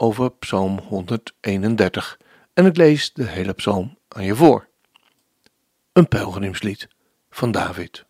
over Psalm 131 en ik lees de hele psalm aan je voor. Een pelgrimslied van David.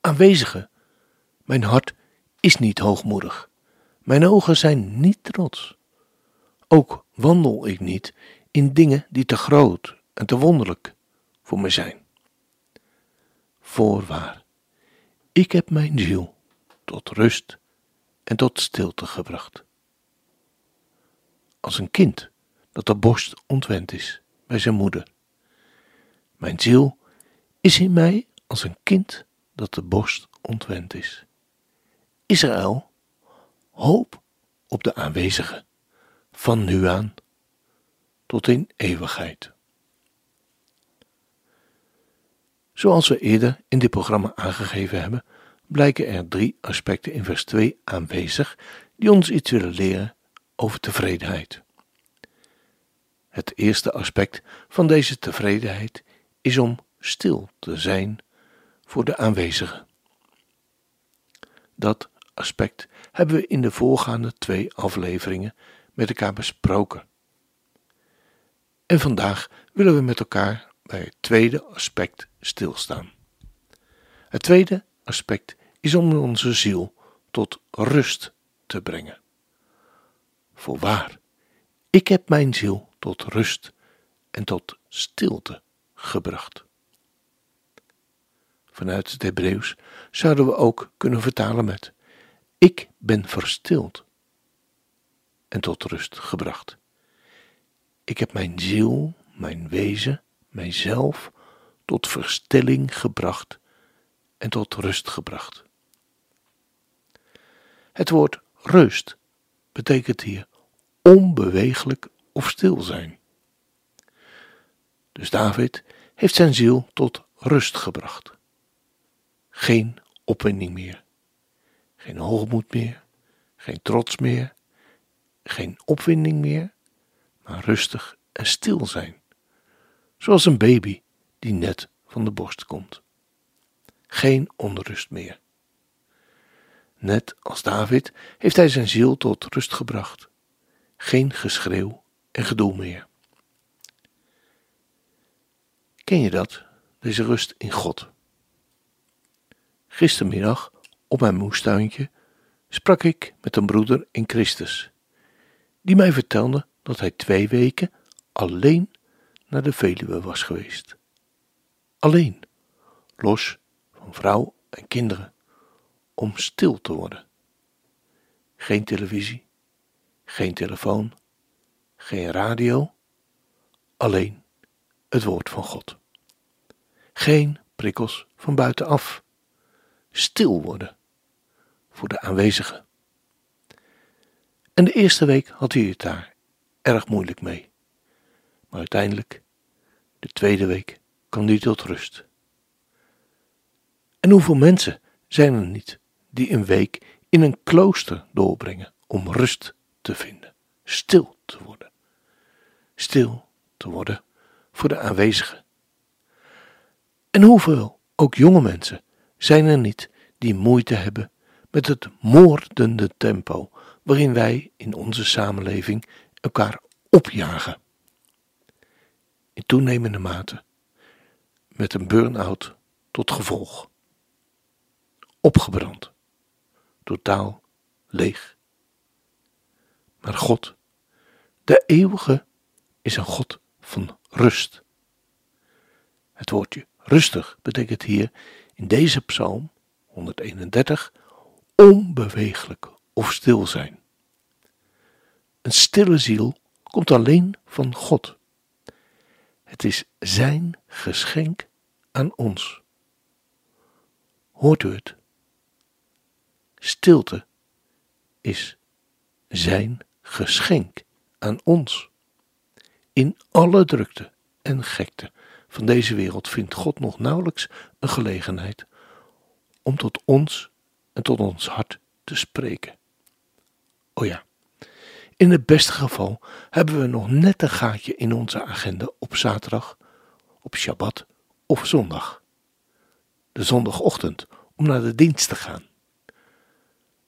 Aanwezige, mijn hart is niet hoogmoedig, mijn ogen zijn niet trots. Ook wandel ik niet in dingen die te groot en te wonderlijk voor me zijn. Voorwaar, ik heb mijn ziel tot rust en tot stilte gebracht. Als een kind dat de borst ontwend is bij zijn moeder. Mijn ziel is in mij als een kind dat de borst ontwend is. Israël, hoop op de aanwezige, van nu aan tot in eeuwigheid. Zoals we eerder in dit programma aangegeven hebben, blijken er drie aspecten in vers 2 aanwezig die ons iets willen leren over tevredenheid. Het eerste aspect van deze tevredenheid is om stil te zijn voor de aanwezigen. Dat aspect hebben we in de voorgaande twee afleveringen met elkaar besproken. En vandaag willen we met elkaar bij het tweede aspect stilstaan. Het tweede aspect is om onze ziel tot rust te brengen. Voorwaar, ik heb mijn ziel tot rust en tot stilte gebracht. Vanuit het Hebreeuws zouden we ook kunnen vertalen met: Ik ben verstild en tot rust gebracht. Ik heb mijn ziel, mijn wezen, mijzelf tot verstilling gebracht en tot rust gebracht. Het woord rust betekent hier onbewegelijk of stil zijn. Dus David heeft zijn ziel tot rust gebracht. Geen opwinding meer, geen hoogmoed meer, geen trots meer, geen opwinding meer, maar rustig en stil zijn, zoals een baby die net van de borst komt. Geen onrust meer. Net als David heeft hij zijn ziel tot rust gebracht. Geen geschreeuw en gedoe meer. Ken je dat, deze rust in God? Gistermiddag op mijn moestuintje sprak ik met een broeder in Christus, die mij vertelde dat hij twee weken alleen naar de Veluwe was geweest. Alleen, los van vrouw en kinderen, om stil te worden. Geen televisie, geen telefoon, geen radio, alleen het woord van God. Geen prikkels van buitenaf. Stil worden voor de aanwezigen. En de eerste week had hij het daar erg moeilijk mee. Maar uiteindelijk, de tweede week, kwam hij tot rust. En hoeveel mensen zijn er niet die een week in een klooster doorbrengen om rust te vinden, stil te worden. Stil te worden voor de aanwezigen. En hoeveel, ook jonge mensen, zijn er niet die moeite hebben met het moordende tempo waarin wij in onze samenleving elkaar opjagen. In toenemende mate met een burn-out tot gevolg. Opgebrand, totaal leeg. Maar God, de eeuwige, is een God van rust. Het woordje rustig betekent hier in deze psalm 131 onbeweeglijk of stil zijn. Een stille ziel komt alleen van God. Het is Zijn geschenk aan ons. Hoort u het? Stilte is Zijn geschenk aan ons. In alle drukte en gekte van deze wereld vindt God nog nauwelijks een gelegenheid om tot ons en tot ons hart te spreken. Oh ja, in het beste geval hebben we nog net een gaatje in onze agenda op zaterdag, op Shabbat of zondag. De zondagochtend om naar de dienst te gaan.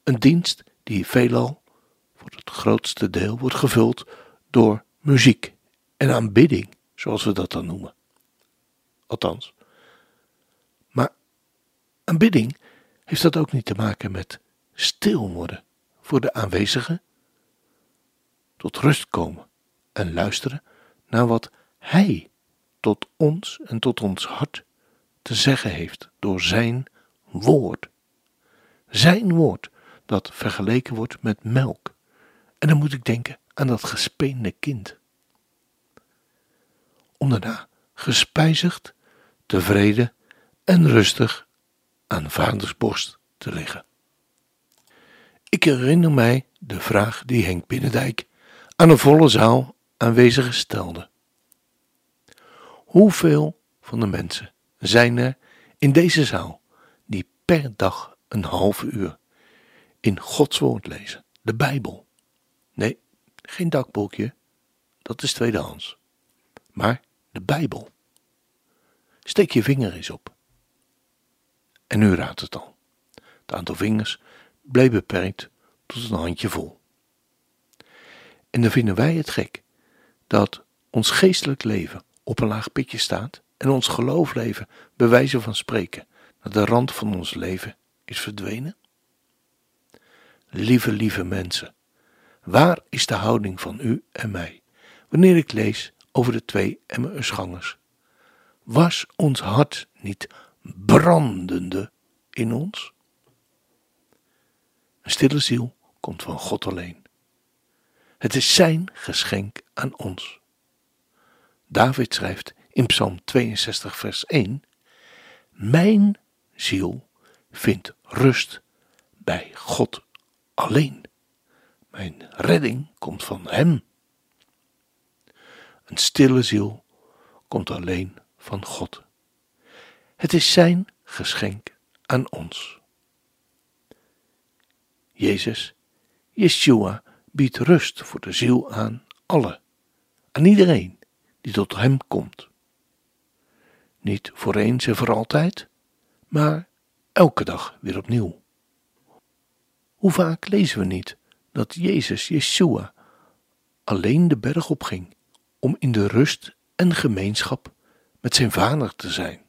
Een dienst die veelal, het grootste deel, wordt gevuld door muziek en aanbidding, zoals we dat dan noemen. Althans. Maar aanbidding heeft dat ook niet te maken met stil worden voor de aanwezigen, tot rust komen en luisteren naar wat Hij tot ons en tot ons hart te zeggen heeft door Zijn woord. Zijn woord dat vergeleken wordt met melk. En dan moet ik denken aan dat gespeende kind. Om daarna gespijzigd, tevreden en rustig aan vaders borst te liggen. Ik herinner mij de vraag die Henk Binnendijk aan een volle zaal aanwezigen stelde. Hoeveel van de mensen zijn er in deze zaal die per dag een half uur in Gods woord lezen, de Bijbel? Nee, geen dakboekje, dat is tweedehands, maar de Bijbel. Steek je vinger eens op. En u raadt het al. Het aantal vingers bleef beperkt tot een handje vol. En dan vinden wij het gek dat ons geestelijk leven op een laag pitje staat en ons geloofleven, bij wijze van spreken, naar de rand van ons leven is verdwenen? Lieve, lieve mensen, waar is de houding van u en mij wanneer ik lees over de twee Emmausgangers? Was ons hart niet brandende in ons? Een stille ziel komt van God alleen. Het is Zijn geschenk aan ons. David schrijft in Psalm 62, vers 1: Mijn ziel vindt rust bij God alleen. Mijn redding komt van Hem. Een stille ziel komt alleen van God. Het is Zijn geschenk aan ons. Jezus, Yeshua, biedt rust voor de ziel aan alle, aan iedereen die tot Hem komt. Niet voor eens en voor altijd, maar elke dag weer opnieuw. Hoe vaak lezen we niet dat Jezus, Yeshua, alleen de berg opging om in de rust en gemeenschap met zijn vader te zijn?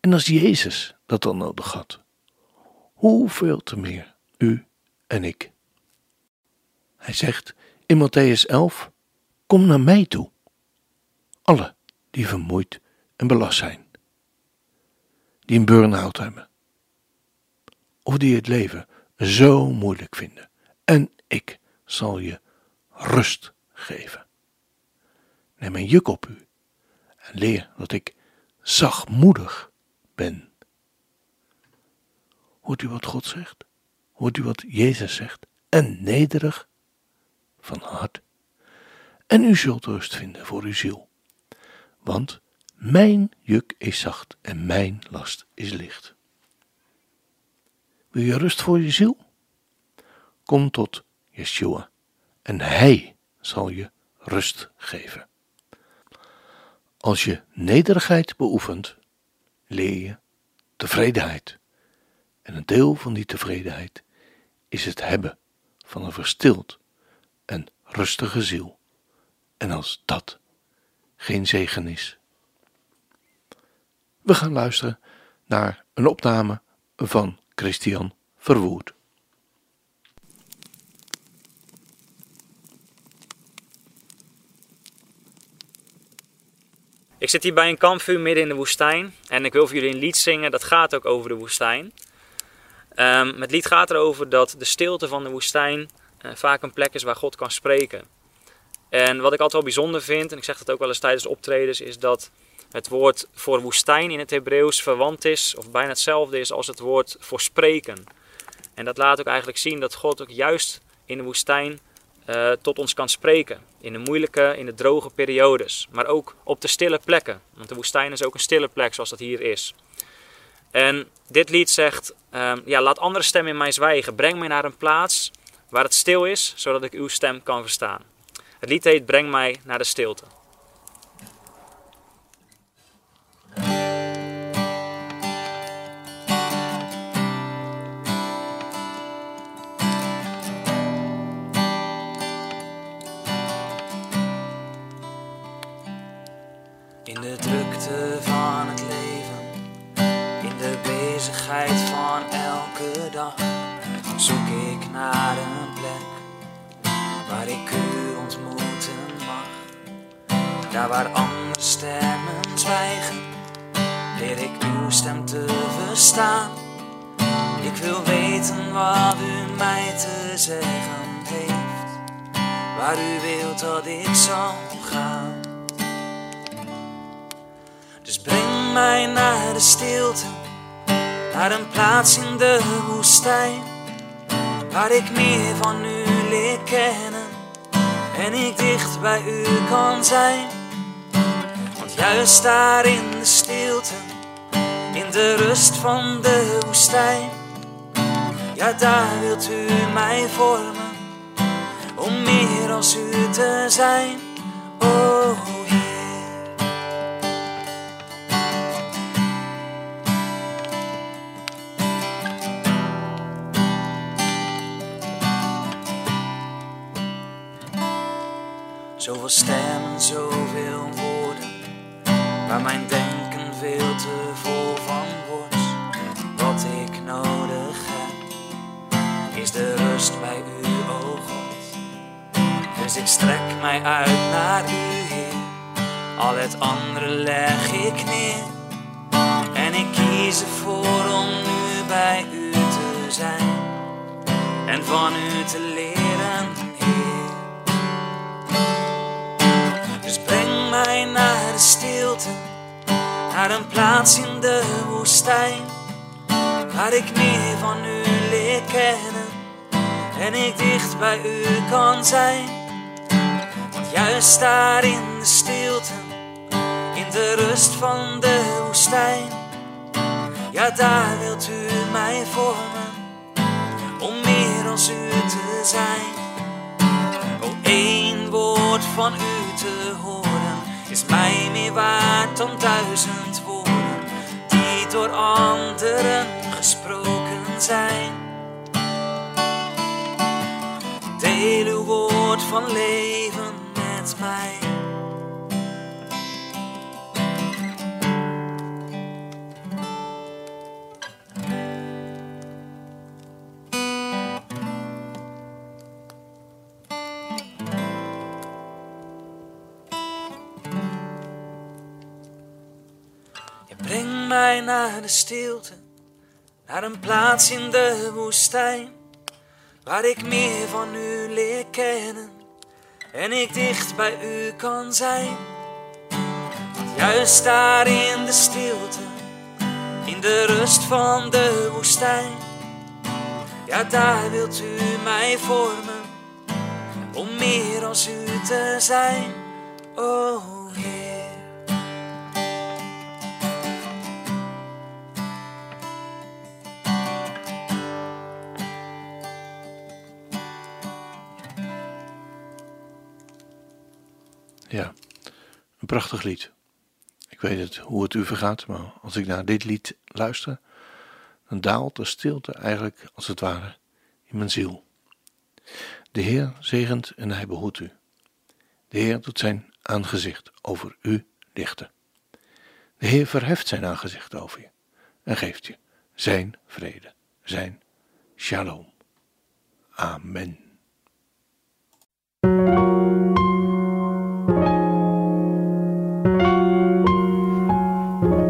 En als Jezus dat dan nodig had, hoeveel te meer u en ik. Hij zegt in Matthäus 11: Kom naar mij toe, alle die vermoeid en belast zijn, die een burn-out hebben, of die het leven zo moeilijk vinden, en ik zal je rust geven. Neem een juk op u en leer dat ik zachtmoedig ben. Hoort u wat God zegt? Hoort u wat Jezus zegt? En nederig van hart. En u zult rust vinden voor uw ziel. Want mijn juk is zacht en mijn last is licht. Wil je rust voor je ziel? Kom tot Yeshua en Hij zal je rust geven. Als je nederigheid beoefent, leer je tevredenheid. En een deel van die tevredenheid is het hebben van een verstild en rustige ziel. En als dat geen zegen is. We gaan luisteren naar een opname van Christian Verwoerd. Ik zit hier bij een kampvuur midden in de woestijn en ik wil voor jullie een lied zingen dat gaat ook over de woestijn. Um, het lied gaat erover dat de stilte van de woestijn uh, vaak een plek is waar God kan spreken. En wat ik altijd wel bijzonder vind, en ik zeg dat ook wel eens tijdens optredens, is dat het woord voor woestijn in het Hebreeuws verwant is, of bijna hetzelfde is als het woord voor spreken. En dat laat ook eigenlijk zien dat God ook juist in de woestijn eh, tot ons kan spreken. In de moeilijke, in de droge periodes. Maar ook op de stille plekken. Want de woestijn is ook een stille plek zoals dat hier is. En dit lied zegt, ehm, ja, laat andere stemmen in mij zwijgen. Breng mij naar een plaats waar het stil is, zodat ik uw stem kan verstaan. Het lied heet Breng mij naar de stilte. Daar waar andere stemmen zwijgen, leer ik uw stem te verstaan. Ik wil weten wat u mij te zeggen heeft, waar u wilt dat ik zal gaan. Dus breng mij naar de stilte, naar een plaats in de woestijn, waar ik meer van u leer kennen en ik dicht bij u kan zijn. Juist daar in de stilte, in de rust van de woestijn, ja daar wilt u mij vormen, om meer als u te zijn. Oh Heer. Zoveel stemmen, zoveel woorden, waar mijn denken veel te vol van wordt. Wat ik nodig heb, is de rust bij u, o God. Dus ik strek mij uit naar u, Heer. Al het andere leg ik neer. En ik kies ervoor om nu bij u te zijn. En van u te leren, stilte, naar een plaats in de woestijn, waar ik meer van u leer kennen en ik dicht bij u kan zijn. Want juist daar in de stilte, in de rust van de woestijn, ja daar wilt u mij vormen, om meer als u te zijn. O, één woord van u te horen is mij meer waard dan duizend woorden die door anderen gesproken zijn. Deel uw woord van leven met mij. Je brengt mij naar de stilte, naar een plaats in de woestijn, waar ik meer van u leer kennen en ik dicht bij u kan zijn. Juist daar in de stilte, in de rust van de woestijn, ja daar wilt u mij vormen, om meer als u te zijn, oh prachtig lied. Ik weet het, hoe het u vergaat, maar als ik naar dit lied luister, dan daalt de stilte eigenlijk als het ware in mijn ziel. De Heer zegent en hij behoedt u. De Heer doet zijn aangezicht over u lichten. De Heer verheft zijn aangezicht over je en geeft je zijn vrede, zijn shalom. Amen.